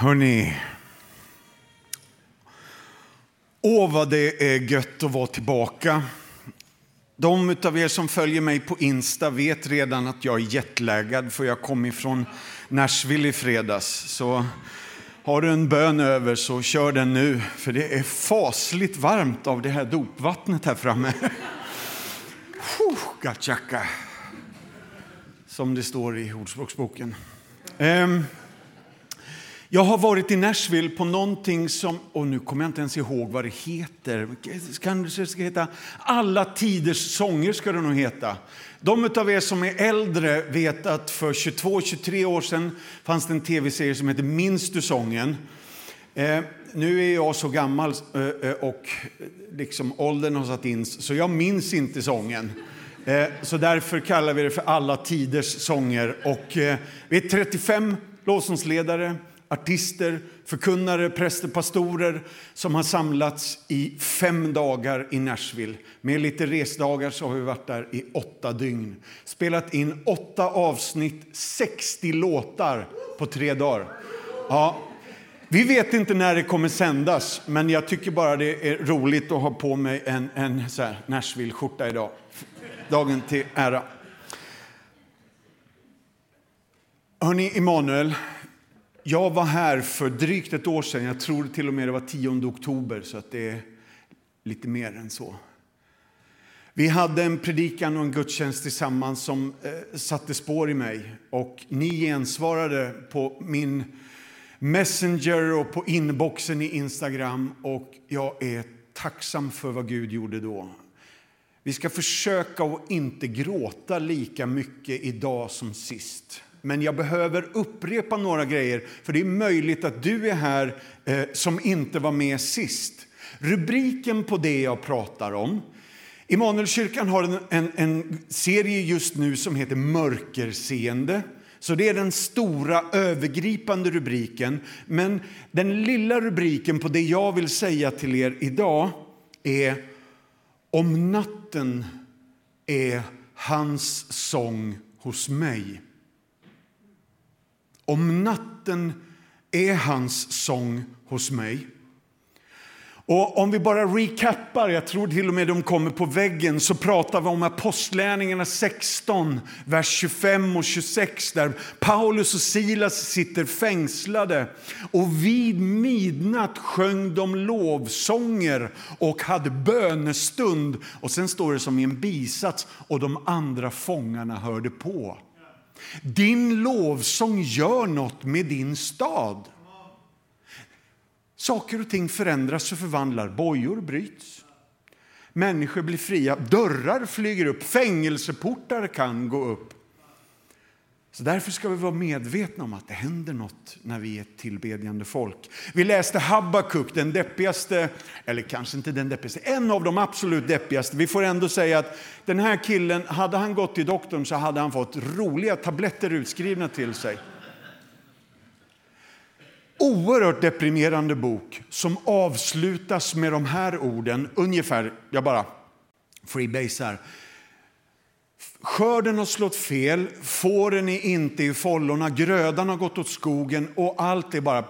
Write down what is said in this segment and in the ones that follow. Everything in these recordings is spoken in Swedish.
Hörni. Åh, vad det är gött att vara tillbaka. De av er som följer mig på Insta vet redan att jag är jetlaggad för jag kom ifrån Nashville i fredags. Så har du en bön över så kör den nu, för det är fasligt varmt av det här dopvattnet här framme. Gachaka, som det står i Ordspråksboken. Um, jag har varit i Nashville på någonting som, och nu kommer jag inte ens ihåg vad det heter. Kanske ska heta Alla tiders sånger ska det nog heta. De av er som är äldre vet att för 22-23 år sedan fanns det en tv-serie som hette Minns du sången? Eh, nu är jag så gammal eh, eh, och liksom åldern har satt in så jag minns inte sången. Eh, så därför kallar vi det för Alla tiders sånger. Och, eh, vi är 35 lovsångsledare artister, förkunnare, präster, pastorer som har samlats i fem dagar i Nashville. Med lite resdagar så har vi varit där i åtta dygn. Spelat in åtta avsnitt, 60 låtar på tre dagar. Ja, vi vet inte när det kommer sändas, men jag tycker bara det är roligt att ha på mig en, en Nashville-skjorta idag. Dagen till ära. Hörni, Emanuel, jag var här för drygt ett år sedan. Jag tror till och med det var 10 oktober, så att det är lite mer än så. Vi hade en predikan och en gudstjänst tillsammans som eh, satte spår i mig. Och ni gensvarade på min Messenger och på inboxen i Instagram. Och jag är tacksam för vad Gud gjorde då. Vi ska försöka att inte gråta lika mycket idag som sist men jag behöver upprepa några grejer för det är möjligt att du är här eh, som inte var med sist. Rubriken på det jag pratar om Immanuelskyrkan har en, en, en, serie just nu som heter Mörkerseende. Så det är den stora övergripande rubriken. Men den lilla rubriken på det jag vill säga till er idag är Om natten är hans sång hos mig. Om natten är hans sång hos mig. Och om vi bara recappar, jag tror till och med de kommer på väggen, så pratar vi om Apostlärningarna 16, vers 25 och 26, där Paulus och Silas sitter fängslade. Och vid midnatt sjöng de lovsånger och hade bönestund. Och sen står det som i en bisats, och de andra fångarna hörde på. Din lovsång gör något med din stad. Saker och ting förändras och förvandlar. Bojor bryts. Människor blir fria. Dörrar flyger upp. Fängelseportar kan gå upp. Så därför ska vi vara medvetna om att det händer något när vi är ett tillbedjande folk. Vi läste Habakuk, den deppigaste, eller kanske inte den deppigaste, en av de absolut deppigaste. Vi får ändå säga att den här killen, hade han gått till doktorn så hade han fått roliga tabletter utskrivna till sig. Oerhört deprimerande bok som avslutas med de här orden, ungefär, jag bara freebasar. Skörden har slått fel, fåren är inte i follorna, grödan har gått åt skogen och allt är bara...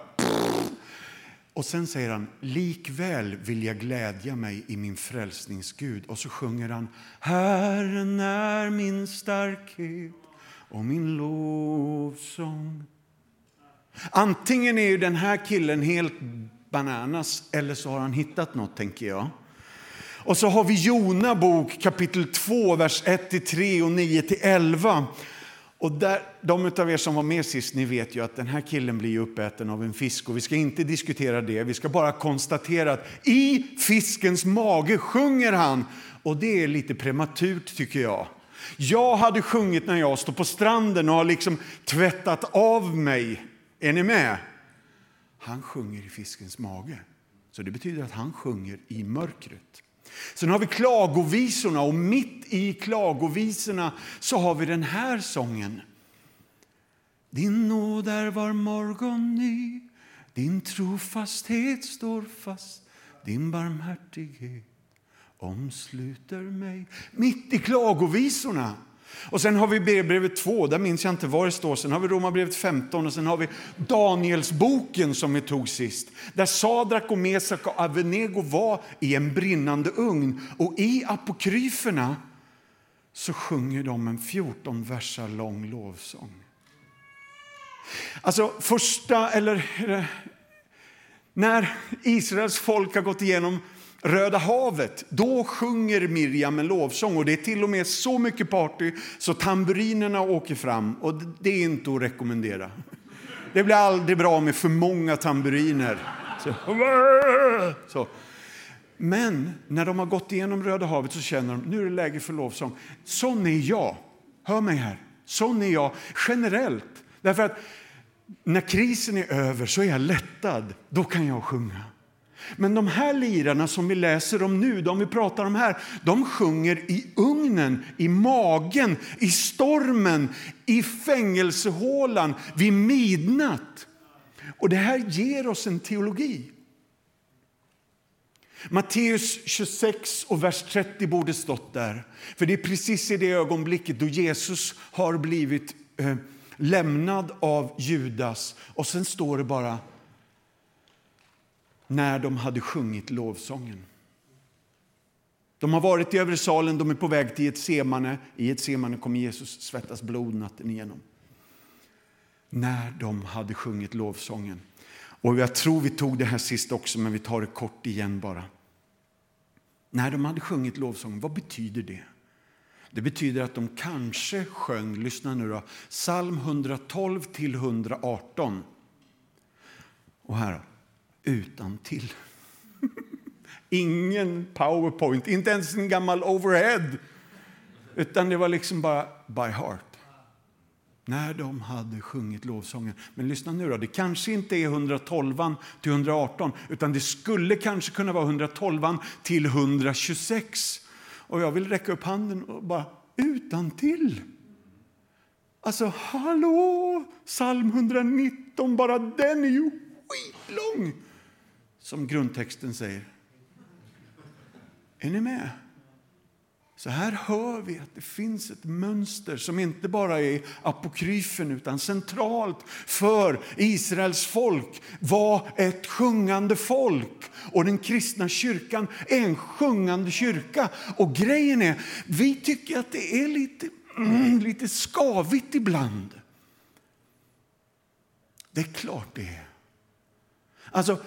Och sen säger han, likväl vill jag glädja mig i min frälsningsgud. Och så sjunger han, Herren är min starkhet och min lovsång. Antingen är den här killen helt bananas eller så har han hittat något, tänker jag. Och så har vi Jona bok kapitel 2, vers 1-3 och 9-11. Och där, de av er som var med sist ni vet ju att den här killen blir uppäten av en fisk. Och Vi ska inte diskutera det, vi ska bara konstatera att i fiskens mage sjunger han. Och det är lite prematurt tycker jag. Jag hade sjungit när jag står på stranden och har liksom tvättat av mig. Är ni med? Han sjunger i fiskens mage. Så det betyder att han sjunger i mörkret. Sen har vi klagovisorna och mitt i klagovisorna så har vi den här sången. Din nåd är var morgon ny, din trofasthet står fast, din barmhärtighet omsluter mig. Mitt i klagovisorna och sen har vi Hebreerbrevet 2, där minns jag inte var det står. Sen har vi Romarbrevet 15 och sen har vi Danielsboken som vi tog sist. Där Sadrak och Mesak och Avenego var i en brinnande ugn. Och i apokryferna så sjunger de en 14 versar lång lovsång. Alltså första, eller när Israels folk har gått igenom Röda havet, då sjunger Miriam en lovsång. Och det är till och med så mycket party så tamburinerna åker fram. Och det är inte att rekommendera. Det blir aldrig bra med för många tamburiner. Så. så. Men när de har gått igenom Röda havet så känner de nu är det läge för lovsång. Sån är jag. Hör mig här. Sån är jag generellt. Därför att när krisen är över så är jag lättad. Då kan jag sjunga. Men de här lirarna som vi läser om nu, de vi pratar om här, de sjunger i ugnen, i magen, i stormen, i fängelsehålan, vid midnatt. Och det här ger oss en teologi. Matteus 26 och vers 30 borde stått där. För det är precis i det ögonblicket då Jesus har blivit eh, lämnad av Judas. Och sen står det bara när de hade sjungit lovsången. De har varit i övre salen, de är på väg till ett semane. I ett semane kommer Jesus svettas blod natten igenom. När de hade sjungit lovsången. Och jag tror vi tog det här sist också, men vi tar det kort igen bara. När de hade sjungit lovsången, vad betyder det? Det betyder att de kanske sjöng, lyssna nu då, psalm 112 till 118. Och här utan till. Ingen powerpoint, inte ens en gammal overhead. Utan det var liksom bara by heart. När de hade sjungit lovsången. Men lyssna nu då, det kanske inte är 112 till 118 utan det skulle kanske kunna vara 112 till 126. Och jag vill räcka upp handen och bara utan till. Alltså, hallå! Psalm 119, bara den är ju skitlång som grundtexten säger. Är ni med? Så här hör vi att det finns ett mönster som inte bara är apokryfen utan centralt för Israels folk var ett sjungande folk. Och den kristna kyrkan är en sjungande kyrka. Och grejen är, vi tycker att det är lite, mm, lite skavigt ibland. Det är klart det är. Alltså,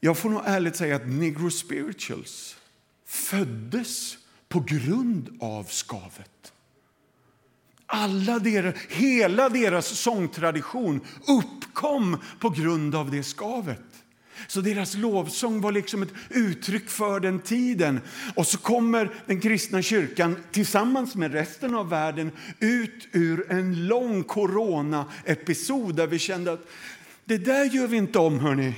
jag får nog ärligt säga att Negro Spirituals föddes på grund av skavet. Alla deras, hela deras sångtradition uppkom på grund av det skavet. Så deras lovsång var liksom ett uttryck för den tiden. Och så kommer den kristna kyrkan tillsammans med resten av världen ut ur en lång coronaepisod, där vi kände att det där gör vi inte om, hörni.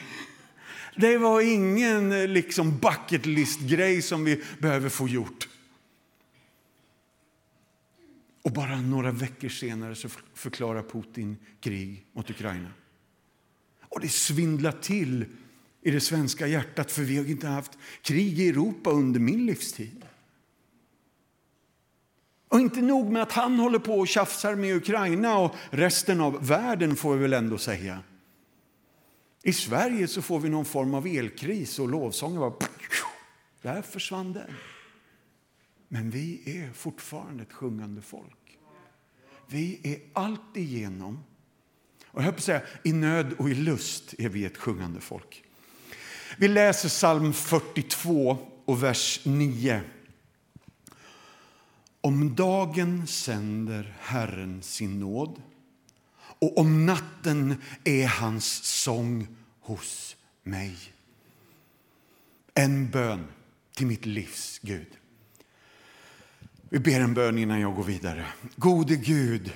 Det var ingen eh, liksom bucket list-grej som vi behöver få gjort. Och bara några veckor senare så förklarar Putin krig mot Ukraina. Och det svindlar till i det svenska hjärtat för vi har inte haft krig i Europa under min livstid. Och inte nog med att han håller på och tjafsar med Ukraina och resten av världen får vi väl ändå säga. I Sverige så får vi någon form av elkris och lovsången var... Där försvann den. Men vi är fortfarande ett sjungande folk. Vi är alltigenom, och jag på säga, i nöd och i lust är vi ett sjungande folk. Vi läser psalm 42 och vers 9. Om dagen sänder Herren sin nåd och om natten är hans sång hos mig. En bön till mitt livs Gud. Vi ber en bön innan jag går vidare. Gode Gud,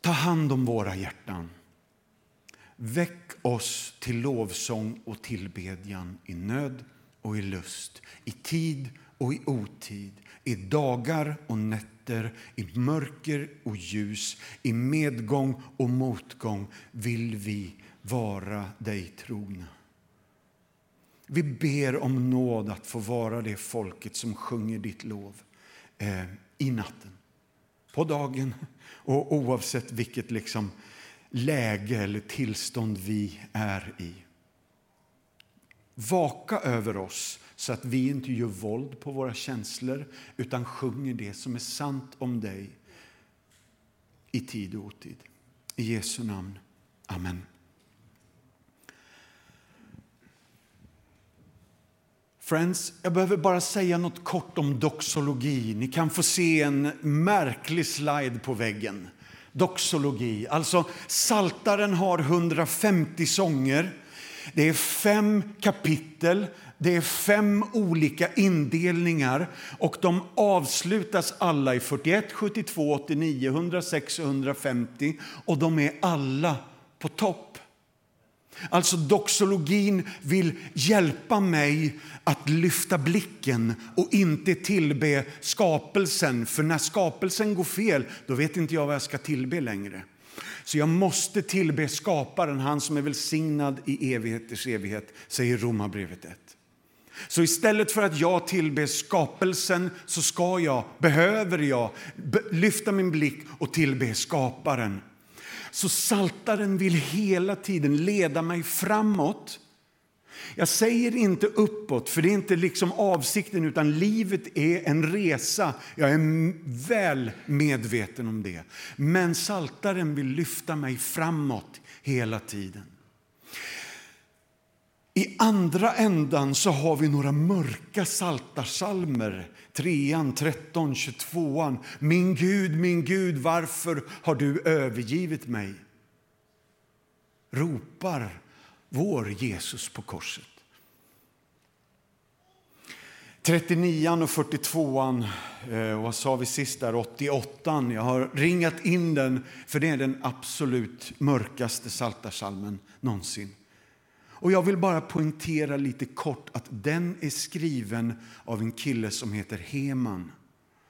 ta hand om våra hjärtan. Väck oss till lovsång och tillbedjan i nöd och i lust, i tid och i otid, i dagar och nätter, i mörker och ljus, i medgång och motgång vill vi vara dig trogna. Vi ber om nåd att få vara det folket som sjunger ditt lov. eh, i natten, på dagen och oavsett vilket liksom läge eller tillstånd vi är i. Vaka över oss så att vi inte gör våld på våra känslor utan sjunger det som är sant om dig i tid och otid. I Jesu namn. Amen. Friends, jag behöver bara säga något kort om doxologi. Ni kan få se en märklig slide på väggen. Doxologi, alltså Saltaren har 150 sånger. Det är fem kapitel, det är fem olika indelningar och de avslutas alla i 41, 72, 89, 106 och 150 och de är alla på topp. Alltså doxologin vill hjälpa mig att lyfta blicken och inte tillbe skapelsen. För när skapelsen går fel, då vet inte jag vad jag ska tillbe längre. Så jag måste tillbe skaparen, han som är välsignad i evigheters evighet, säger Romarbrevet 1. Så istället för att jag tillber skapelsen så ska jag, behöver jag lyfta min blick och tillbe skaparen. Så saltaren vill hela tiden leda mig framåt. Jag säger inte uppåt, för det är inte liksom avsikten, utan livet är en resa. Jag är väl medveten om det. Men saltaren vill lyfta mig framåt hela tiden. I andra ändan så har vi några mörka saltarsalmer. Trean, tretton, tjugotvåan. Min Gud, min Gud, varför har du övergivit mig? Ropar vår Jesus på korset. 39 och 42 eh, och vad sa vi sist där, 88 Jag har ringat in den, för det är den absolut mörkaste saltarsalmen någonsin. Och jag vill bara poängtera lite kort att den är skriven av en kille som heter Heman.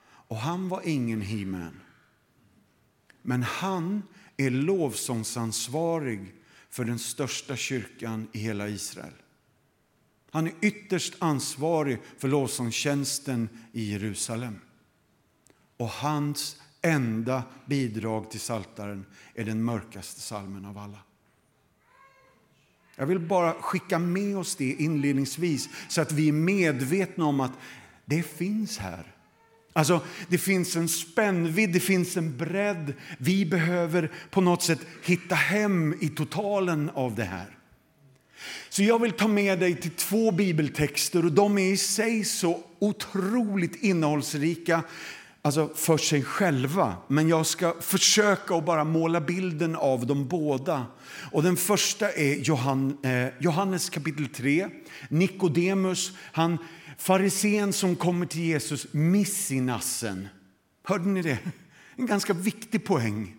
Och han var ingen he-man. Men han är lovsångsansvarig för den största kyrkan i hela Israel. Han är ytterst ansvarig för lovsångstjänsten i Jerusalem. Och hans enda bidrag till saltaren är den mörkaste salmen av alla. Jag vill bara skicka med oss det inledningsvis så att vi är medvetna om att det finns här. Alltså, det finns en spännvidd, det finns en bredd. Vi behöver på något sätt hitta hem i totalen av det här. Så jag vill ta med dig till två bibeltexter och de är i sig så otroligt innehållsrika alltså för sig själva. Men jag ska försöka att bara måla bilden av dem båda. Och den första är Johann, eh, Johannes kapitel 3. Nikodemus, han farisén som kommer till Jesus miss i nassen. Hörde ni det? En ganska viktig poäng.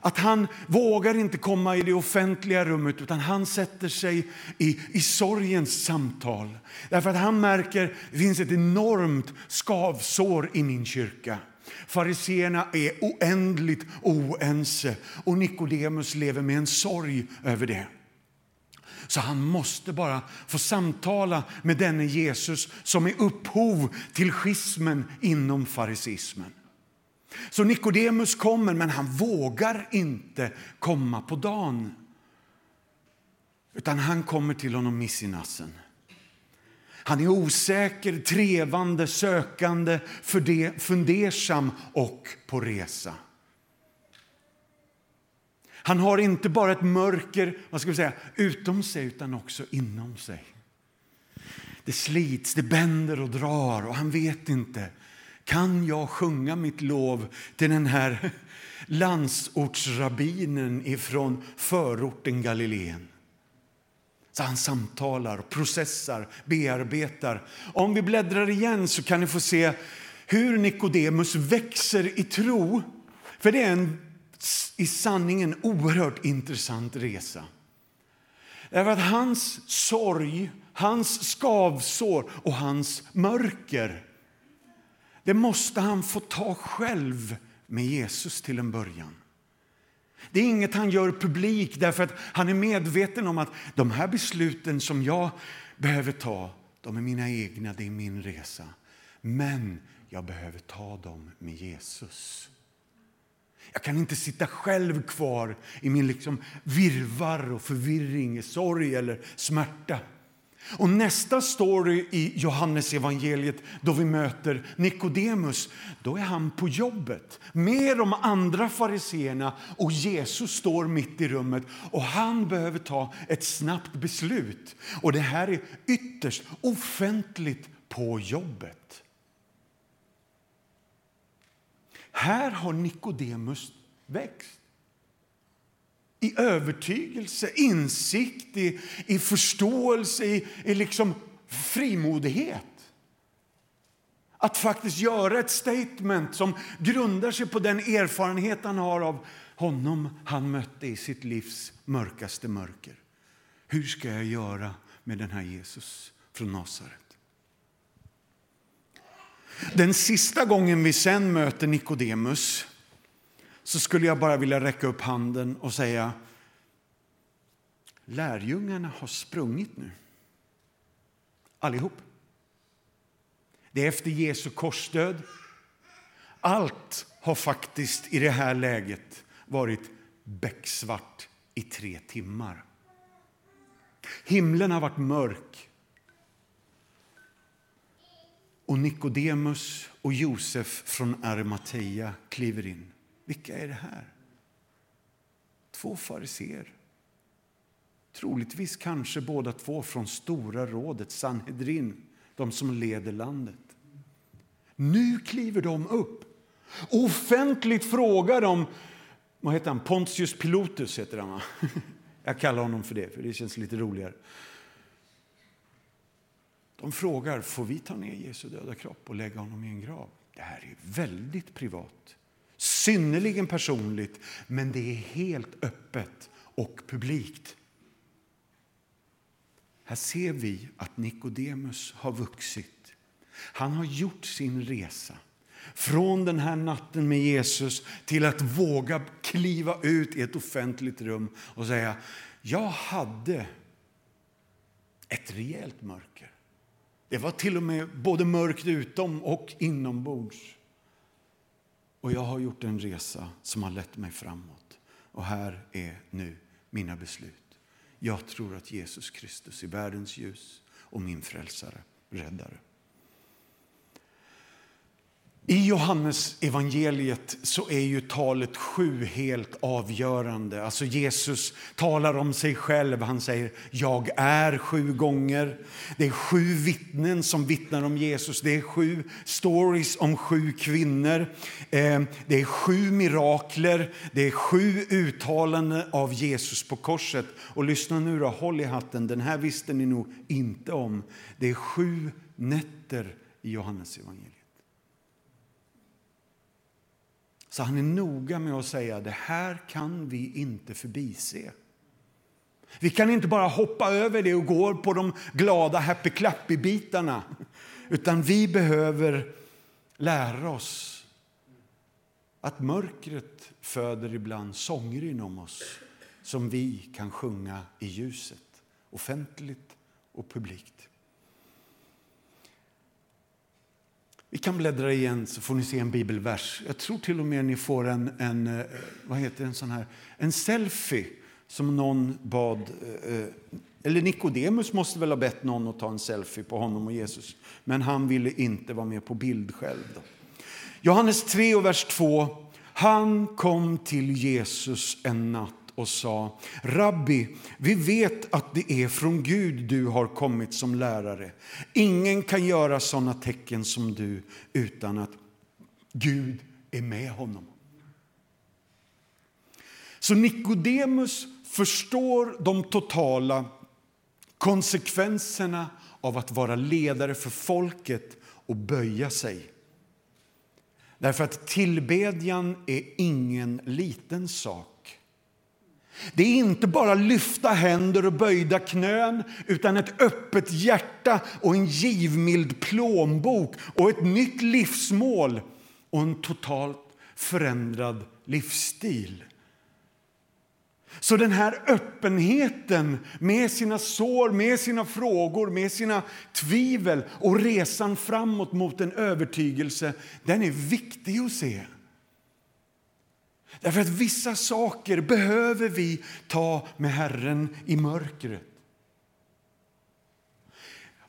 Att han vågar inte komma i det offentliga rummet utan han sätter sig i, i sorgens samtal. Därför att han märker att det finns ett enormt skavsår i min kyrka. Fariseerna är oändligt oense och Nikodemus lever med en sorg över det. Så han måste bara få samtala med denne Jesus som är upphov till schismen inom farisismen. Så Nikodemus kommer, men han vågar inte komma på dagen. Utan han kommer till honom miss i nassen. Han är osäker, trevande, sökande, fundersam och på resa. Han har inte bara ett mörker vad ska vi säga, utom sig, utan också inom sig. Det slits, det bänder och drar och han vet inte kan jag sjunga mitt lov till den här landsortsrabbinen ifrån förorten Galileen? Så han samtalar, processar, bearbetar. Om vi bläddrar igen så kan ni få se hur Nikodemus växer i tro. För det är en i sanning en oerhört intressant resa. Därför att hans sorg, hans skavsår och hans mörker det måste han få ta själv med Jesus till en början. Det är inget han gör publik därför att han är medveten om att de här besluten som jag behöver ta, de är mina egna, det är min resa. Men jag behöver ta dem med Jesus. Jag kan inte sitta själv kvar i min liksom virvar och förvirring, sorg eller smärta. Och nästa story i Johannes evangeliet då vi möter Nikodemus, då är han på jobbet med de andra fariseerna och Jesus står mitt i rummet och han behöver ta ett snabbt beslut. Och det här är ytterst offentligt på jobbet. Här har Nikodemus växt i övertygelse, insikt, i, i förståelse, i, i liksom frimodighet. Att faktiskt göra ett statement som grundar sig på den erfarenhet han har av honom han mötte i sitt livs mörkaste mörker. Hur ska jag göra med den här Jesus från Nasaret? Den sista gången vi sen möter Nikodemus så skulle jag bara vilja räcka upp handen och säga lärjungarna har sprungit nu. Allihop. Det är efter Jesu korsdöd. Allt har faktiskt i det här läget varit becksvart i tre timmar. Himlen har varit mörk. Och Nikodemus och Josef från Arimatea kliver in. Vilka är det här? Två fariser. Troligtvis kanske båda två från Stora rådet, Sanhedrin, de som leder landet. Nu kliver de upp offentligt frågar de vad heter han? Pontius Pilotus heter han, va? Jag kallar honom för det, för det känns lite roligare. De frågar, får vi ta ner Jesu döda kropp och lägga honom i en grav? Det här är väldigt privat synnerligen personligt, men det är helt öppet och publikt. Här ser vi att Nikodemus har vuxit. Han har gjort sin resa från den här natten med Jesus till att våga kliva ut i ett offentligt rum och säga jag hade ett rejält mörker. Det var till och med både mörkt utom och inombords. Och jag har gjort en resa som har lett mig framåt. Och här är nu mina beslut. Jag tror att Jesus Kristus är världens ljus och min frälsare, räddare. I Johannes evangeliet så är ju talet sju helt avgörande. Alltså Jesus talar om sig själv. Han säger jag är sju gånger. Det är sju vittnen som vittnar om Jesus. Det är sju stories om sju kvinnor. Ehm, det är sju mirakler. Det är sju uttalanden av Jesus på korset. Och lyssna nu då, håll i hatten. Den här visste ni nog inte om. Det är sju nätter i Johannes evangeliet. Så han är noga med att säga att det här kan vi inte förbise. Vi kan inte bara hoppa över det och gå på de glada happy clappy-bitarna. Utan vi behöver lära oss att mörkret föder ibland sånger inom oss som vi kan sjunga i ljuset, offentligt och publikt. Vi kan bläddra igen så får ni se en bibelvers. Jag tror till och med ni får en, en, eh, vad heter en sån här, en selfie som någon bad, eh, eh, eller Nikodemus måste väl ha bett någon att ta en selfie på honom och Jesus. Men han ville inte vara med på bild själv. Då. Johannes 3 och vers 2. Han kom till Jesus en natt och sa Rabbi, vi vet att det är från Gud du har kommit som lärare. Ingen kan göra såna tecken som du utan att Gud är med honom. Så Nikodemus förstår de totala konsekvenserna av att vara ledare för folket och böja sig. Därför att tillbedjan är ingen liten sak. Det är inte bara lyfta händer och böjda knän utan ett öppet hjärta och en givmild plånbok och ett nytt livsmål och en totalt förändrad livsstil. Så den här öppenheten med sina sår, med sina frågor, med sina tvivel och resan framåt mot en övertygelse, den är viktig att se. Därför att vissa saker behöver vi ta med Herren i mörkret.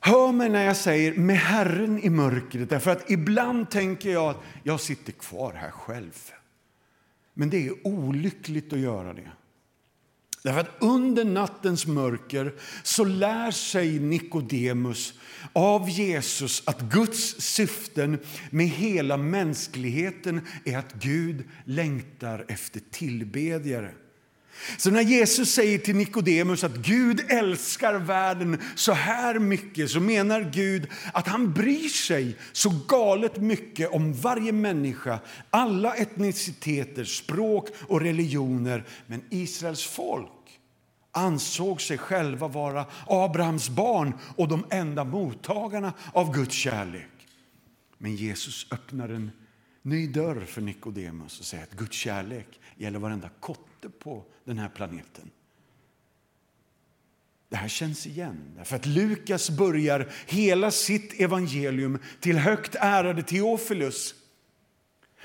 Hör mig när jag säger med Herren i mörkret, därför att ibland tänker jag att jag sitter kvar här själv. Men det är olyckligt att göra det. Därför att under nattens mörker så lär sig Nikodemus av Jesus att Guds syften med hela mänskligheten är att Gud längtar efter tillbedjare. Så när Jesus säger till Nikodemus att Gud älskar världen så här mycket så menar Gud att han bryr sig så galet mycket om varje människa, alla etniciteter, språk och religioner. Men Israels folk ansåg sig själva vara Abrahams barn och de enda mottagarna av Guds kärlek. Men Jesus öppnar en ny dörr för Nikodemus och säger att Guds kärlek gäller varenda kotte på den här planeten. Det här känns igen, därför att Lukas börjar hela sitt evangelium till högt ärade Teofilus.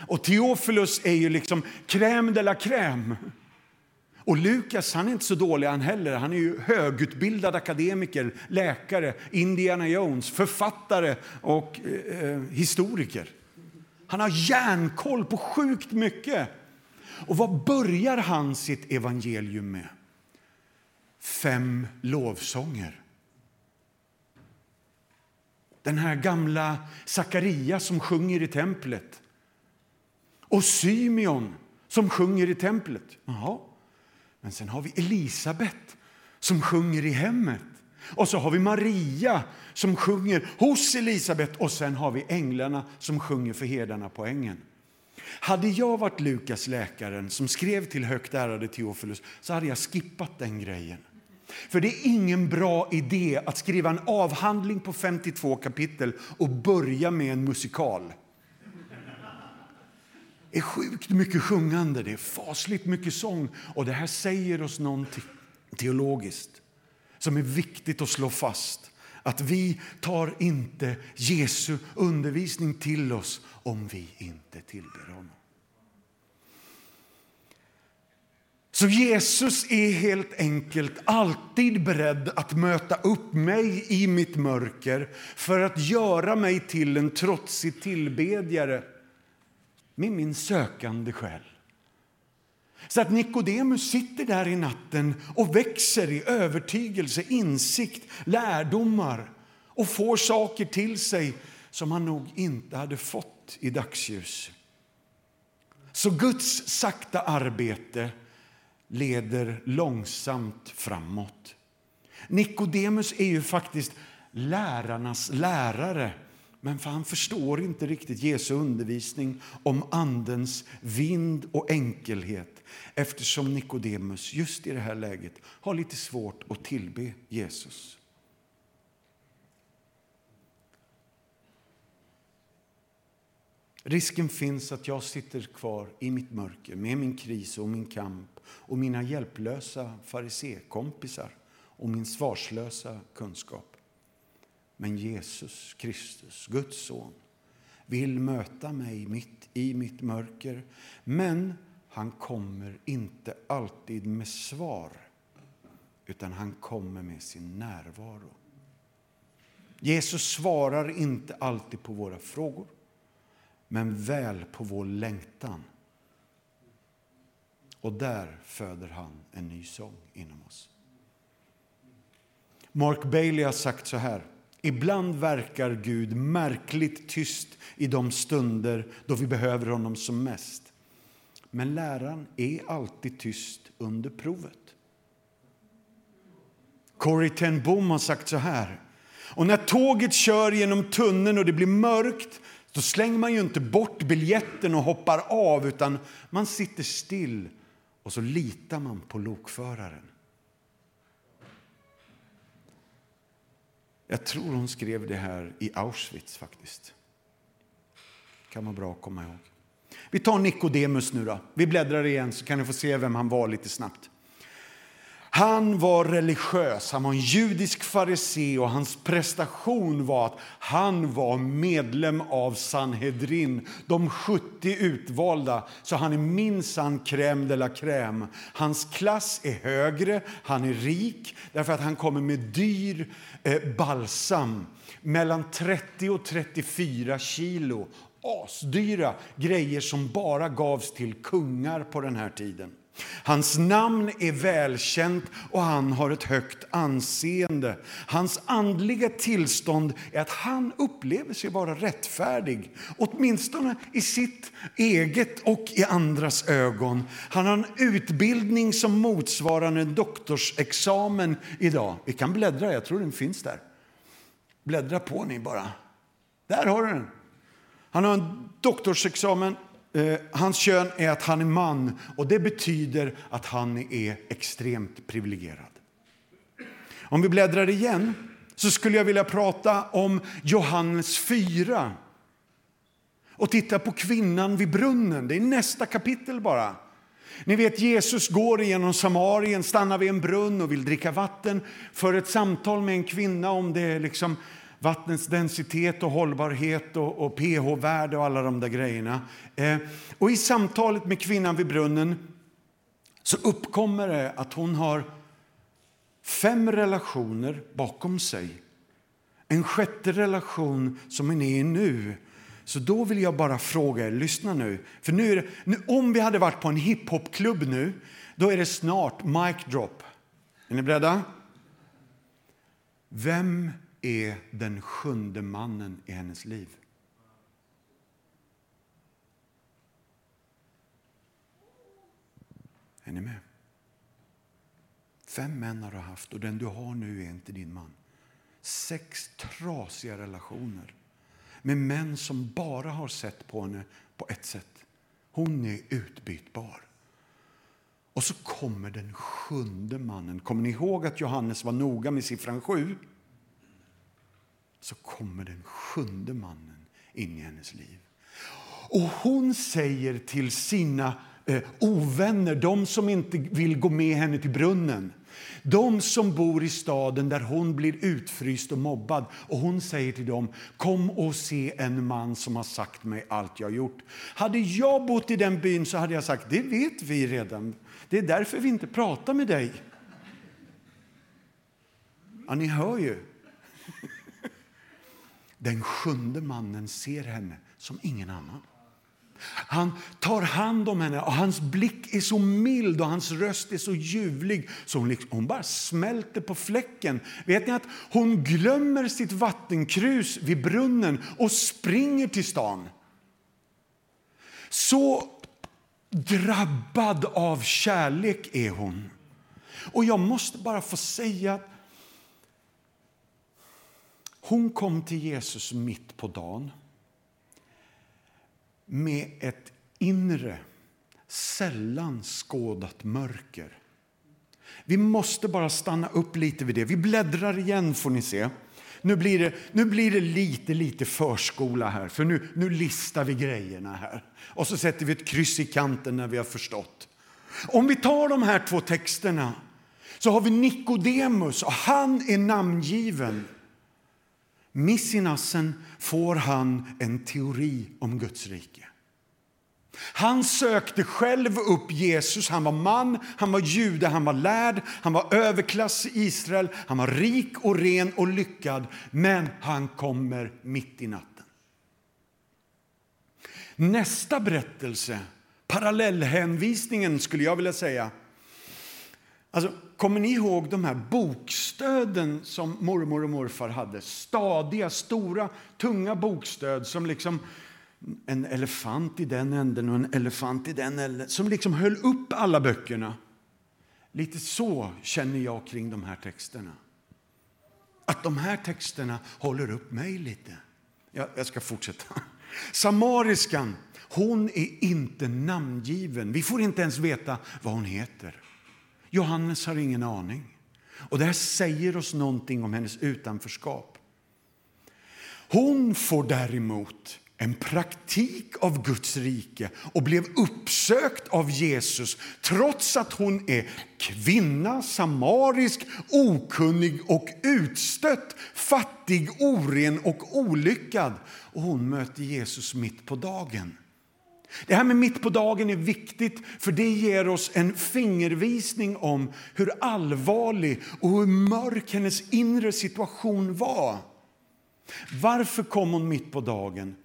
Och Teofilus är ju liksom crème de la crème. Och Lukas han är inte så dålig han heller. Han är ju högutbildad akademiker, läkare, Indiana Jones, författare och eh, eh historiker. Han har järnkoll på sjukt mycket. Och vad börjar han sitt evangelium med? Fem lovsånger. Den här gamla Sakaria som sjunger i templet. Och Symeon som sjunger i templet. Jaha. Men sen har vi Elisabet som sjunger i hemmet. Och så har vi Maria som sjunger hos Elisabet och sen har vi änglarna som sjunger för herdarna på ängen. Hade jag varit Lukas, läkaren, som skrev till högt ärade Teofilus så hade jag skippat den grejen. För det är ingen bra idé att skriva en avhandling på 52 kapitel och börja med en musikal. Det är sjukt mycket sjungande, det är fasligt mycket sång och det här säger oss någonting teologiskt som är viktigt att slå fast. Att vi tar inte Jesu undervisning till oss om vi inte tillber honom. Så Jesus är helt enkelt alltid beredd att möta upp mig i mitt mörker för att göra mig till en trotsig tillbedjare med min sökande själ. Så att Nikodemus sitter där i natten och växer i övertygelse, insikt, lärdomar och får saker till sig som han nog inte hade fått i dagsljus. Så Guds sakta arbete leder långsamt framåt. Nikodemus är ju faktiskt lärarnas lärare men för han förstår inte riktigt Jesu undervisning om Andens vind och enkelhet eftersom Nikodemus just i det här läget har lite svårt att tillbe Jesus. Risken finns att jag sitter kvar i mitt mörker med min kris och min kamp och mina hjälplösa farisékompisar och min svarslösa kunskap. Men Jesus Kristus, Guds son, vill möta mig mitt i mitt mörker. Men han kommer inte alltid med svar, utan han kommer med sin närvaro. Jesus svarar inte alltid på våra frågor, men väl på vår längtan. Och där föder han en ny sång inom oss. Mark Bailey har sagt så här. Ibland verkar Gud märkligt tyst i de stunder då vi behöver honom som mest. Men läraren är alltid tyst under provet. Corrie ten Boom har sagt så här. Och när tåget kör genom tunneln och det blir mörkt då slänger man ju inte bort biljetten och hoppar av utan man sitter still och så litar man på lokföraren. Jag tror hon skrev det här i Auschwitz faktiskt. kan vara bra att komma ihåg. Vi tar Nikodemus nu då. Vi bläddrar igen så kan ni få se vem han var lite snabbt. Han var religiös, han var en judisk farisé och hans prestation var att han var medlem av Sanhedrin, de 70 utvalda. Så han är minsann crème de la crème. Hans klass är högre, han är rik därför att han kommer med dyr eh, balsam. Mellan 30 och 34 kilo. Asdyra grejer som bara gavs till kungar på den här tiden. Hans namn är välkänt och han har ett högt anseende. Hans andliga tillstånd är att han upplever sig vara rättfärdig, åtminstone i sitt eget och i andras ögon. Han har en utbildning som motsvarar en doktorsexamen idag. Vi kan bläddra, jag tror den finns där. Bläddra på ni bara. Där har du den. Han har en doktorsexamen Eh, hans kön är att han är man och det betyder att han är extremt privilegierad. Om vi bläddrar igen så skulle jag vilja prata om Johannes 4 och titta på kvinnan vid brunnen. Det är nästa kapitel bara. Ni vet Jesus går igenom Samarien, stannar vid en brunn och vill dricka vatten för ett samtal med en kvinna om det liksom vattnets densitet och hållbarhet och, och pH-värde och alla de där grejerna. Eh, och i samtalet med kvinnan vid brunnen så uppkommer det att hon har fem relationer bakom sig. En sjätte relation som hon är i nu. Så då vill jag bara fråga er, lyssna nu. För nu, är det, nu om vi hade varit på en hiphopklubb nu, då är det snart mic drop. Är ni beredda? Vem är den sjunde mannen i hennes liv. Är ni med? Fem män har du haft och den du har nu är inte din man. Sex trasiga relationer med män som bara har sett på henne på ett sätt. Hon är utbytbar. Och så kommer den sjunde mannen. Kommer ni ihåg att Johannes var noga med siffran sju? Så kommer den sjunde mannen in i hennes liv. Och hon säger till sina eh, ovänner, de som inte vill gå med henne till brunnen, de som bor i staden där hon blir utfryst och mobbad. Och hon säger till dem, kom och se en man som har sagt mig allt jag har gjort. Hade jag bott i den byn så hade jag sagt, det vet vi redan. Det är därför vi inte pratar med dig. Ja, ni hör ju. Den sjunde mannen ser henne som ingen annan. Han tar hand om henne och hans blick är så mild och hans röst är så ljuvlig så hon, liksom, hon bara smälter på fläcken. Vet ni att hon glömmer sitt vattenkrus vid brunnen och springer till stan? Så drabbad av kärlek är hon. Och jag måste bara få säga hon kom till Jesus mitt på dagen med ett inre, sällan skådat mörker. Vi måste bara stanna upp lite vid det. Vi bläddrar igen, får ni se. Nu blir det, nu blir det lite, lite förskola här, för nu, nu listar vi grejerna här. Och så sätter vi ett kryss i kanten när vi har förstått. Om vi tar de här två texterna så har vi Nikodemus och han är namngiven. Miss i nassen får han en teori om Guds rike. Han sökte själv upp Jesus. Han var man, han var jude, han var lärd, han var överklass i Israel, han var rik och ren och lyckad. Men han kommer mitt i natten. Nästa berättelse, parallellhänvisningen skulle jag vilja säga, Alltså, kommer ni ihåg de här bokstöden som mormor och morfar hade? Stadiga, stora, tunga bokstöd som liksom en elefant i den änden och en elefant i den änden som liksom höll upp alla böckerna. Lite så känner jag kring de här texterna. Att de här texterna håller upp mig lite. Jag, jag ska fortsätta. Samariskan, hon är inte namngiven. Vi får inte ens veta vad hon heter. Johannes har ingen aning. Och Det här säger oss någonting om hennes utanförskap. Hon får däremot en praktik av Guds rike och blev uppsökt av Jesus trots att hon är kvinna, samarisk, okunnig och utstött, fattig, oren och olyckad. Och hon möter Jesus mitt på dagen. Det här med mitt på dagen är viktigt för det ger oss en fingervisning om hur allvarlig och hur mörk hennes inre situation var. Varför kom hon mitt på dagen?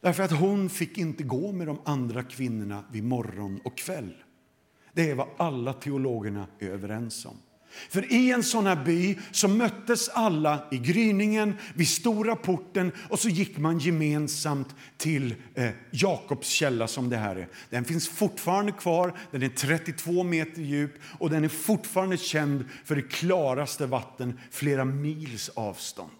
Därför att hon fick inte gå med de andra kvinnorna vid morgon och kväll. Det är vad alla teologerna är överens om. För i en sån här by så möttes alla i gryningen vid stora porten och så gick man gemensamt till eh, Jakobs källa som det här är. Den finns fortfarande kvar, den är 32 meter djup och den är fortfarande känd för det klaraste vatten flera mils avstånd.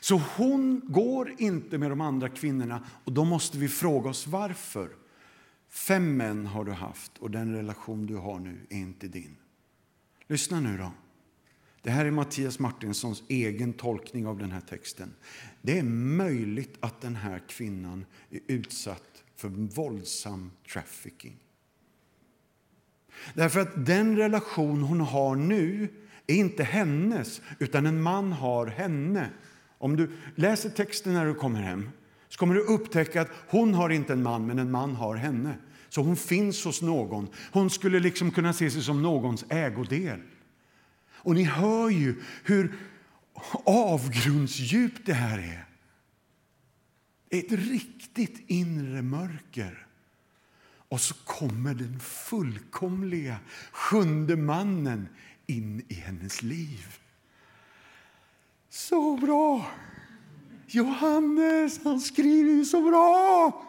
Så hon går inte med de andra kvinnorna och då måste vi fråga oss varför. Fem män har du haft och den relation du har nu är inte din. Lyssna nu då. Det här är Mattias Martinssons egen tolkning av den här texten. Det är möjligt att den här kvinnan är utsatt för våldsam trafficking. Därför att den relation hon har nu är inte hennes, utan en man har henne. Om du läser texten när du kommer hem så kommer du upptäcka att hon har inte en man, men en man har henne. Så hon finns hos någon. Hon skulle liksom kunna se sig som någons ägodel. Och ni hör ju hur avgrundsdjupt det här är. Ett riktigt inre mörker. Och så kommer den fullkomliga sjunde mannen in i hennes liv. Så bra! Johannes, han skriver ju så bra!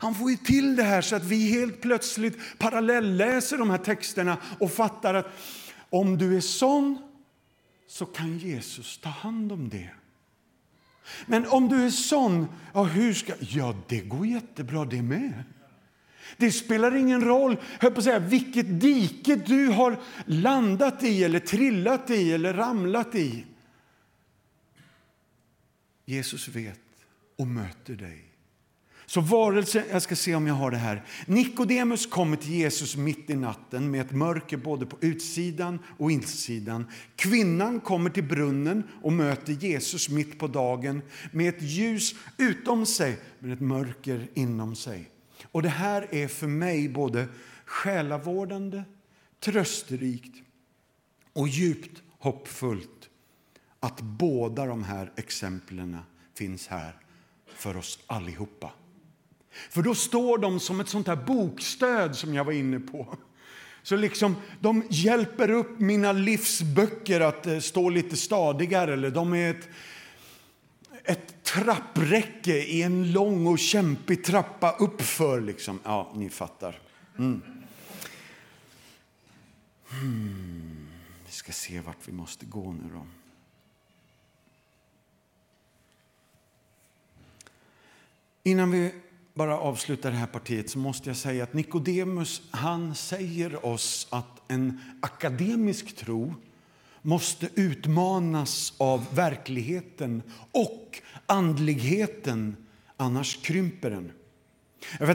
Han får ju till det här så att vi helt plötsligt parallellläser de här texterna och fattar att om du är sån så kan Jesus ta hand om det. Men om du är sån, ja, hur ska... Ja, det går jättebra det med. Det spelar ingen roll hör på att säga, vilket dike du har landat i, eller trillat i eller ramlat i. Jesus vet och möter dig. Så varelsen, jag ska se om jag har det här. Nikodemus kommer till Jesus mitt i natten med ett mörker både på utsidan och insidan. Kvinnan kommer till brunnen och möter Jesus mitt på dagen med ett ljus utom sig men ett mörker inom sig. Och det här är för mig både själavårdande, trösterikt och djupt hoppfullt att båda de här exemplen finns här för oss allihopa. För då står de som ett sånt här bokstöd som jag var inne på. Så liksom, de hjälper upp mina livsböcker att eh, stå lite stadigare. Eller de är ett, ett trappräcke i en lång och kämpig trappa uppför. Liksom. Ja, ni fattar. Mm. Hmm. Vi ska se vart vi måste gå nu då. Innan vi bara avsluta det här partiet så måste jag säga att Nikodemus han säger oss att en akademisk tro måste utmanas av verkligheten och andligheten, annars krymper den.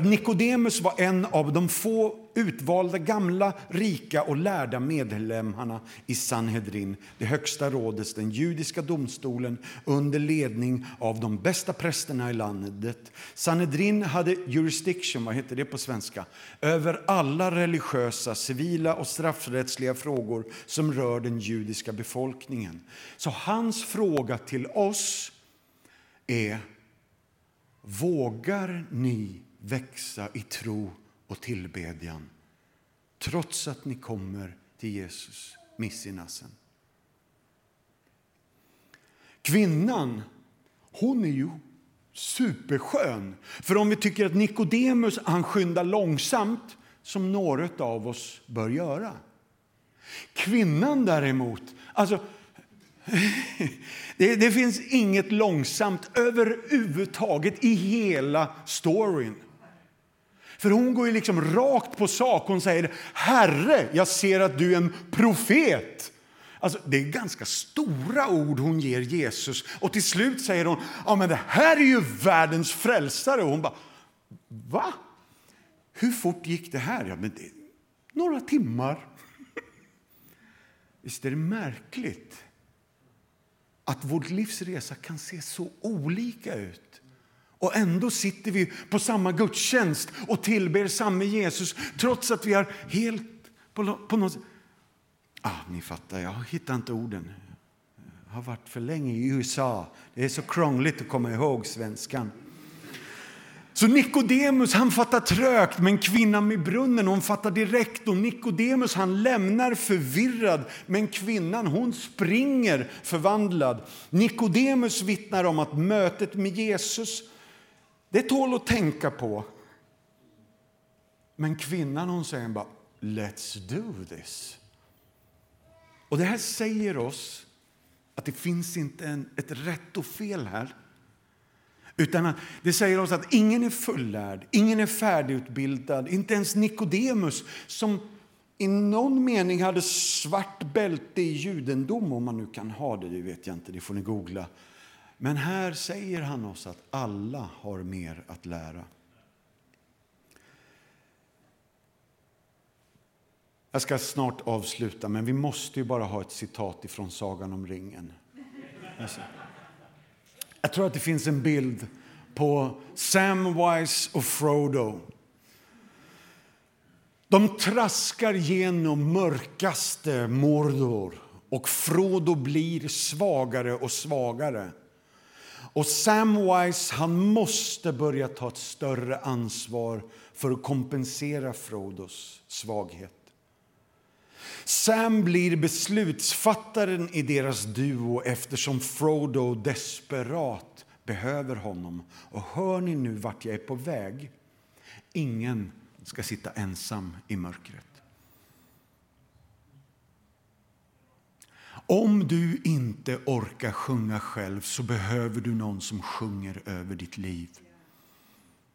Nikodemus var en av de få utvalda gamla, rika och lärda medlemmarna i Sanhedrin, det högsta rådets, den judiska domstolen under ledning av de bästa prästerna i landet. Sanhedrin hade jurisdiction, vad heter det på svenska, över alla religiösa, civila och straffrättsliga frågor som rör den judiska befolkningen. Så hans fråga till oss är Vågar ni växa i tro och tillbedjan trots att ni kommer till Jesus miss i nassen. Kvinnan, hon är ju superskön. För om vi tycker att Nikodemus han skyndar långsamt, som några av oss bör göra. Kvinnan däremot, alltså det, det finns inget långsamt överhuvudtaget i hela storyn. För hon går ju liksom rakt på sak. Hon säger Herre, jag ser att du är en profet. Alltså, det är ganska stora ord hon ger Jesus. Och till slut säger hon, ja men det här är ju världens frälsare. Och hon bara, va? Hur fort gick det här? Ja, men det, några timmar. Visst är det märkligt att vår livsresa kan se så olika ut. Och ändå sitter vi på samma gudstjänst och tillber samme Jesus trots att vi har helt på, på något ah, Ni fattar, jag hittar inte orden. Jag har varit för länge i USA. Det är så krångligt att komma ihåg svenskan. Så Nikodemus han fattar trögt, men kvinnan med brunnen hon fattar direkt. Och Nikodemus han lämnar förvirrad, men kvinnan hon springer förvandlad. Nikodemus vittnar om att mötet med Jesus det tål att tänka på. Men kvinnan hon säger bara Let's do this. Och det här säger oss att det finns inte en, ett rätt och fel här. Utan det säger oss att ingen är fullärd, ingen är färdigutbildad, inte ens Nikodemus som i någon mening hade svart bälte i judendom, om man nu kan ha det, det vet jag inte, det får ni googla. Men här säger han oss att alla har mer att lära. Jag ska snart avsluta, men vi måste ju bara ha ett citat ifrån Sagan om ringen. Alltså. Jag tror att det finns en bild på Samwise och Frodo. De traskar genom mörkaste Mordor och Frodo blir svagare och svagare. Och Samwise han måste börja ta ett större ansvar för att kompensera Frodos svaghet. Sam blir beslutsfattaren i deras duo eftersom Frodo desperat behöver honom. Och hör ni nu vart jag är på väg? Ingen ska sitta ensam i mörkret. Om du inte orkar sjunga själv så behöver du någon som sjunger över ditt liv.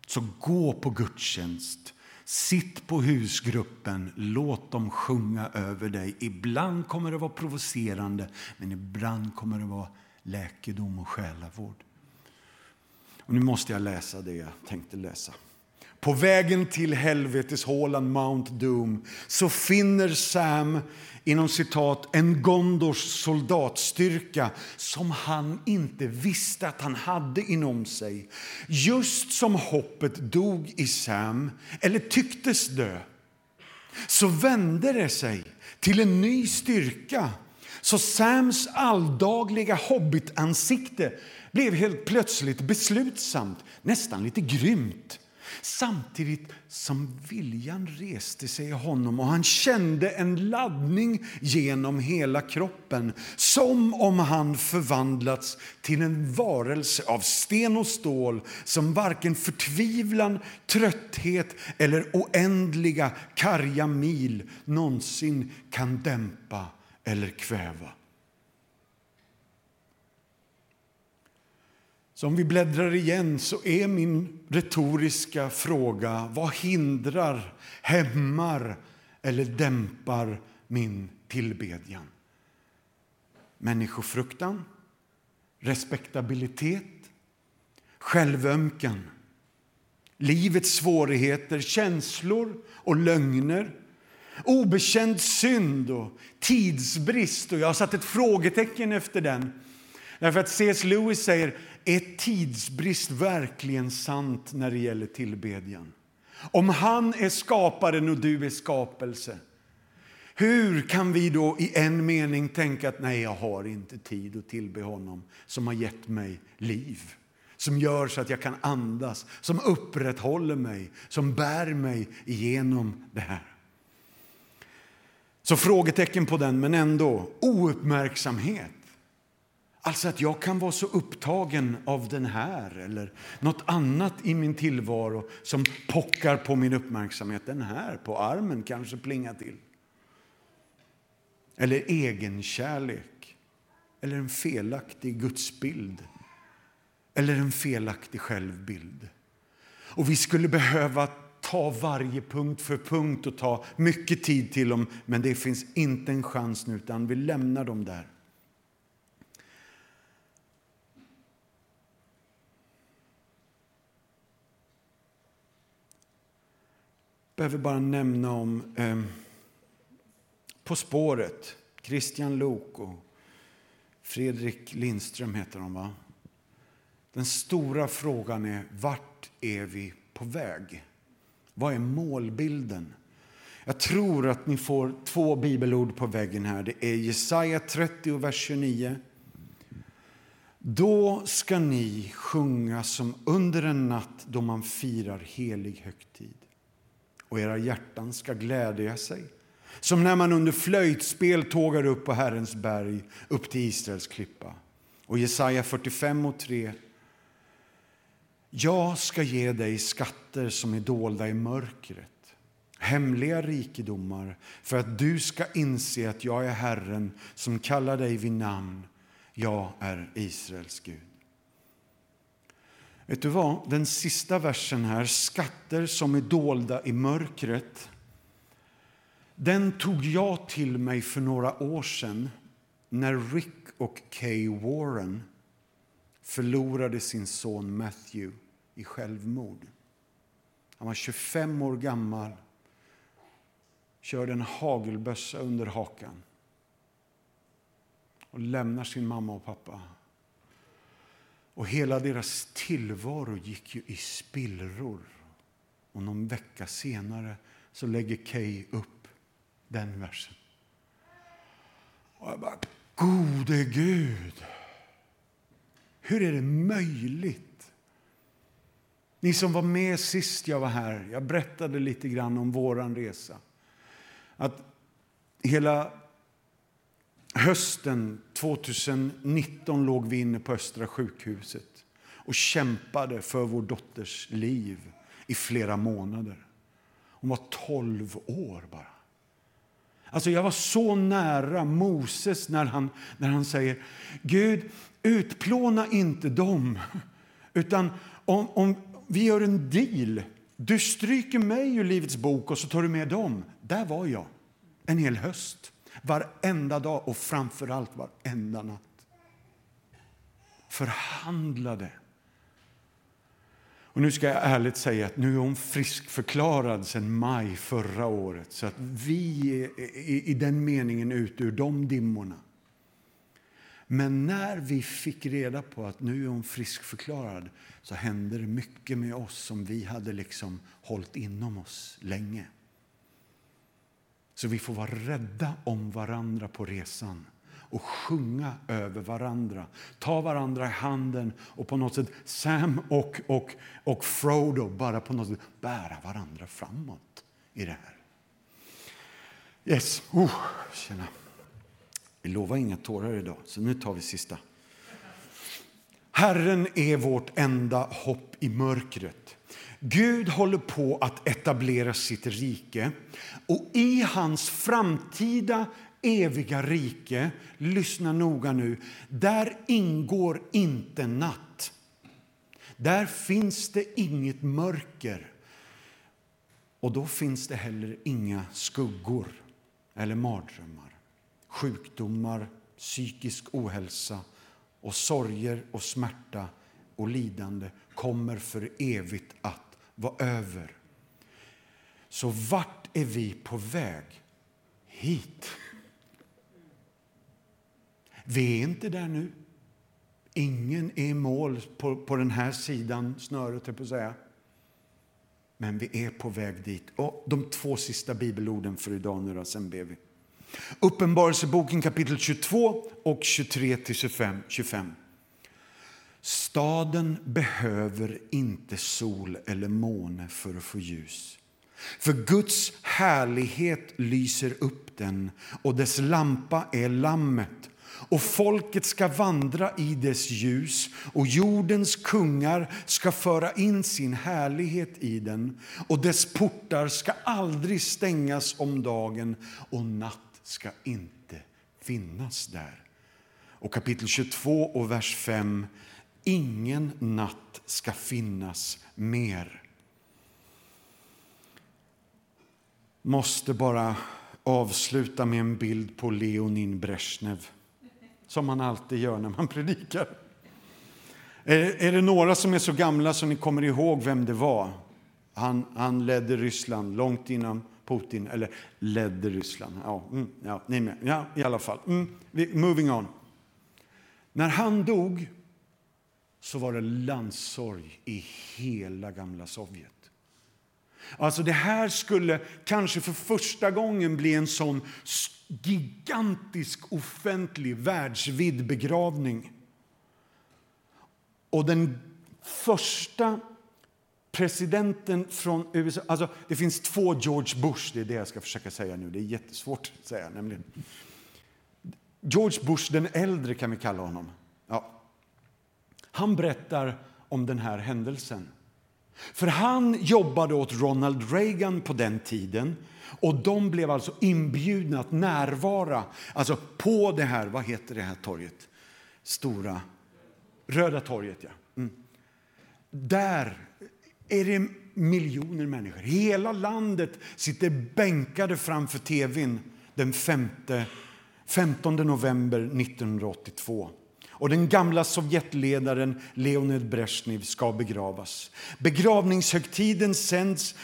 Så gå på gudstjänst. Sitt på husgruppen, låt dem sjunga över dig. Ibland kommer det vara provocerande, men ibland kommer det vara läkedom och själavård. Och nu måste jag läsa det jag tänkte läsa. På vägen till helveteshålan Mount Doom så finner Sam inom citat, en Gondors soldatstyrka som han inte visste att han hade inom sig. Just som hoppet dog i Sam, eller tycktes dö, så vände det sig till en ny styrka. Så Sams alldagliga hobbitansikte blev helt plötsligt beslutsamt, nästan lite grymt. Samtidigt som viljan reste sig i honom och han kände en laddning genom hela kroppen som om han förvandlats till en varelse av sten och stål som varken förtvivlan, trötthet eller oändliga karga mil någonsin kan dämpa eller kväva. Så om vi bläddrar igen så är min retoriska fråga vad hindrar, hämmar eller dämpar min tillbedjan? Människofruktan, respektabilitet, självömkan livets svårigheter, känslor och lögner obekänd synd och tidsbrist. Och jag har satt ett frågetecken efter den. Därför att C.S. Lewis säger är tidsbrist verkligen sant när det gäller tillbedjan? Om han är skaparen och du är skapelse, hur kan vi då i en mening tänka att nej, jag har inte tid att tillbe honom som har gett mig liv? Som gör så att jag kan andas, som upprätthåller mig, som bär mig igenom det här. Så frågetecken på den, men ändå ouppmärksamhet. Alltså att jag kan vara så upptagen av den här eller nåt annat i min tillvaro som pockar på min uppmärksamhet. Den här på armen kanske plingar till. Eller egenkärlek. Eller en felaktig gudsbild. Eller en felaktig självbild. Och vi skulle behöva ta varje punkt för punkt och ta mycket tid till dem, men det finns inte en chans nu, utan vi lämnar dem där. Behöver bara nämna om eh, På spåret, Christian Lok och Fredrik Lindström heter de va? Den stora frågan är vart är vi på väg? Vad är målbilden? Jag tror att ni får två bibelord på väggen här. Det är Jesaja 30, vers 29. Då ska ni sjunga som under en natt då man firar helig högtid och era hjärtan ska glädja sig. Som när man under flöjtspel tågar upp på Herrens berg, upp till Israels klippa. Och Jesaja 45 och 3. Jag ska ge dig skatter som är dolda i mörkret, hemliga rikedomar för att du ska inse att jag är Herren som kallar dig vid namn. Jag är Israels Gud. Vet du vad? Den sista versen här, skatter som är dolda i mörkret, den tog jag till mig för några år sedan när Rick och Kay Warren förlorade sin son Matthew i självmord. Han var 25 år gammal, körde en hagelbössa under hakan och lämnar sin mamma och pappa och hela deras tillvaro gick ju i spillror. Och någon vecka senare så lägger Kay upp den versen. Och jag bara, gode Gud! Hur är det möjligt? Ni som var med sist jag var här, jag berättade lite grann om våran resa. Att hela Hösten 2019 låg vi inne på Östra sjukhuset och kämpade för vår dotters liv i flera månader. Hon var 12 år bara. Alltså jag var så nära Moses när han, när han säger Gud, utplåna inte dem, utan om, om vi gör en deal. Du stryker mig ur Livets bok och så tar du med dem. Där var jag en hel höst. Varenda dag och framför allt varenda natt. Förhandlade. Och nu ska jag ärligt säga att nu är hon friskförklarad sedan maj förra året. Så att vi är i den meningen ute ur de dimmorna. Men när vi fick reda på att nu är hon friskförklarad så hände det mycket med oss som vi hade liksom hållit inom oss länge. Så vi får vara rädda om varandra på resan och sjunga över varandra. Ta varandra i handen och på något sätt Sam och, och, och Frodo bara på något sätt bära varandra framåt i det här. Yes, oh, tjena. Vi lovar inga tårar idag, så nu tar vi sista. Herren är vårt enda hopp i mörkret. Gud håller på att etablera sitt rike och i hans framtida eviga rike, lyssna noga nu, där ingår inte natt. Där finns det inget mörker. Och då finns det heller inga skuggor eller mardrömmar, sjukdomar, psykisk ohälsa och sorger och smärta och lidande kommer för evigt att var över. Så vart är vi på väg? Hit. Vi är inte där nu. Ingen är i mål på, på den här sidan snöret, på att säga. Men vi är på väg dit. Och de två sista bibelorden för idag nu då, sen ber vi. Uppenbarelseboken kapitel 22 och 23 till 25. Staden behöver inte sol eller måne för att få ljus. För Guds härlighet lyser upp den och dess lampa är Lammet. Och folket ska vandra i dess ljus och jordens kungar ska föra in sin härlighet i den och dess portar ska aldrig stängas om dagen och natt ska inte finnas där. Och kapitel 22 och vers 5 Ingen natt ska finnas mer. måste bara avsluta med en bild på Leonin Brezhnev som man alltid gör när man predikar. Är, är det några som är så gamla så ni kommer ihåg vem det var? Han, han ledde Ryssland långt innan Putin, eller ledde Ryssland. Ja, mm, ja, ni med. Ja, i alla fall. Mm, moving on. När han dog så var det landssorg i hela gamla Sovjet. Alltså det här skulle kanske för första gången bli en sån gigantisk offentlig världsvid begravning. Och den första presidenten från USA... Alltså det finns två George Bush, det är det jag ska försöka säga nu. Det är jättesvårt att säga. Nämligen. George Bush den äldre kan vi kalla honom. Han berättar om den här händelsen. För han jobbade åt Ronald Reagan på den tiden och de blev alltså inbjudna att närvara alltså på det här, vad heter det här torget? Stora, Röda torget, ja. Mm. Där är det miljoner människor. Hela landet sitter bänkade framför tvn den 15 november 1982 och den gamla Sovjetledaren Leonid Brezhnev ska begravas. Begravningshögtiden sänds,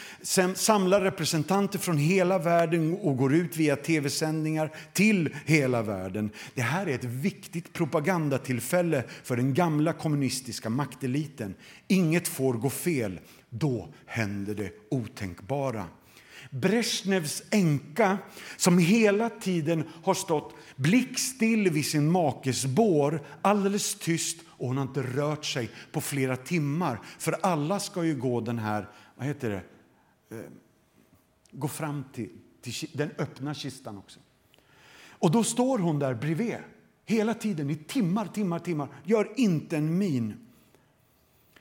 samlar representanter från hela världen och går ut via tv-sändningar till hela världen. Det här är ett viktigt propagandatillfälle för den gamla kommunistiska makteliten. Inget får gå fel. Då händer det otänkbara. Brezhnevs änka, som hela tiden har stått blickstill vid sin makes bår, alldeles tyst och hon har inte rört sig på flera timmar. För alla ska ju gå den här, vad heter det, eh, gå fram till, till den öppna kistan också. Och då står hon där bredvid hela tiden i timmar, timmar, timmar, gör inte en min.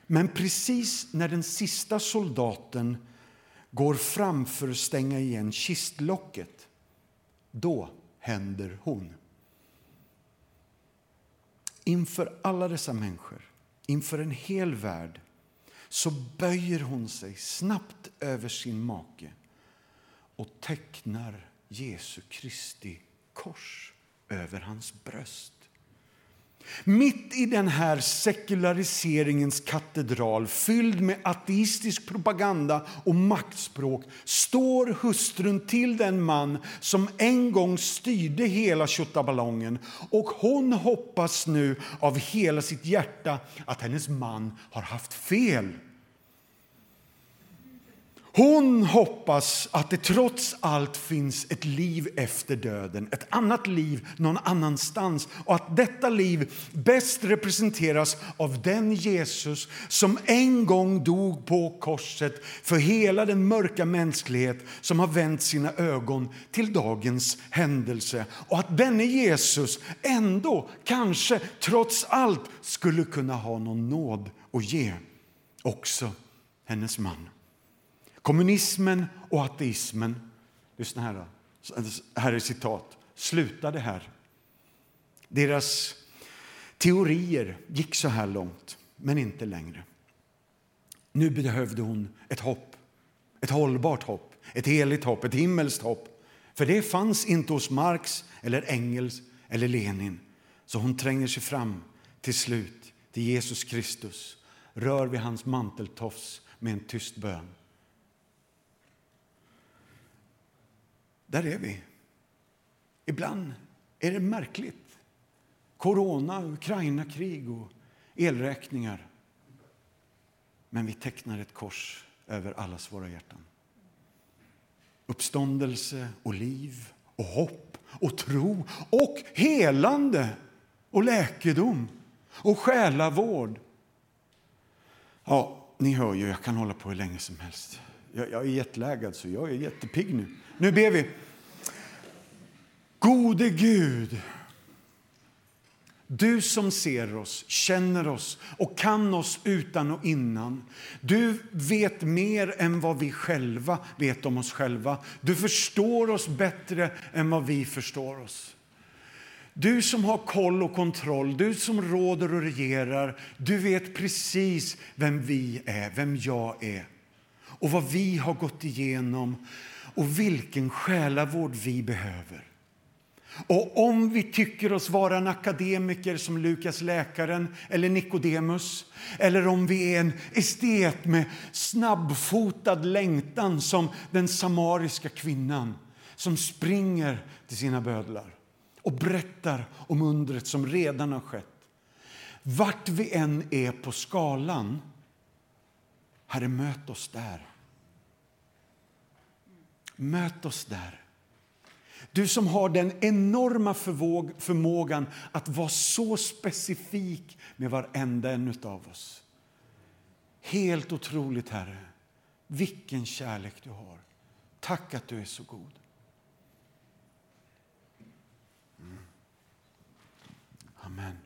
Men precis när den sista soldaten går fram för att stänga igen kistlocket, då händer hon. Inför alla dessa människor, inför en hel värld så böjer hon sig snabbt över sin make och tecknar Jesu Kristi kors över hans bröst. Mitt i den här sekulariseringens katedral fylld med ateistisk propaganda och maktspråk står hustrun till den man som en gång styrde hela tjottaballongen och hon hoppas nu av hela sitt hjärta att hennes man har haft fel. Hon hoppas att det trots allt finns ett liv efter döden, ett annat liv någon annanstans och att detta liv bäst representeras av den Jesus som en gång dog på korset för hela den mörka mänsklighet som har vänt sina ögon till dagens händelse. Och att denne Jesus ändå, kanske trots allt, skulle kunna ha någon nåd att ge också hennes man. Kommunismen och ateismen, lyssna här, då. här är citat, slutade här. Deras teorier gick så här långt, men inte längre. Nu behövde hon ett hopp, ett hållbart hopp, ett heligt hopp, ett himmelskt hopp. För det fanns inte hos Marx, eller Engels eller Lenin. Så hon tränger sig fram till slut till Jesus Kristus, rör vid hans manteltofs med en tyst bön. Där är vi. Ibland är det märkligt. Corona, Ukraina-krig och elräkningar. Men vi tecknar ett kors över allas våra hjärtan. Uppståndelse och liv och hopp och tro och helande och läkedom och själavård. Ja, ni hör ju, jag kan hålla på hur länge som helst. Jag, jag är jetlaggad, så jag är jättepigg nu. Nu ber vi. Gode Gud, du som ser oss, känner oss och kan oss utan och innan. Du vet mer än vad vi själva vet om oss själva. Du förstår oss bättre än vad vi förstår oss. Du som har koll och kontroll, du som råder och regerar, du vet precis vem vi är, vem jag är och vad vi har gått igenom och vilken själavård vi behöver. Och om vi tycker oss vara en akademiker som Lukas läkaren eller Nikodemus eller om vi är en estet med snabbfotad längtan som den samariska kvinnan som springer till sina bödlar och berättar om undret som redan har skett. Vart vi än är på skalan, Herre, möt oss där. Möt oss där. Du som har den enorma förvåg, förmågan att vara så specifik med varenda en av oss. Helt otroligt, Herre. Vilken kärlek du har. Tack att du är så god. Mm. Amen.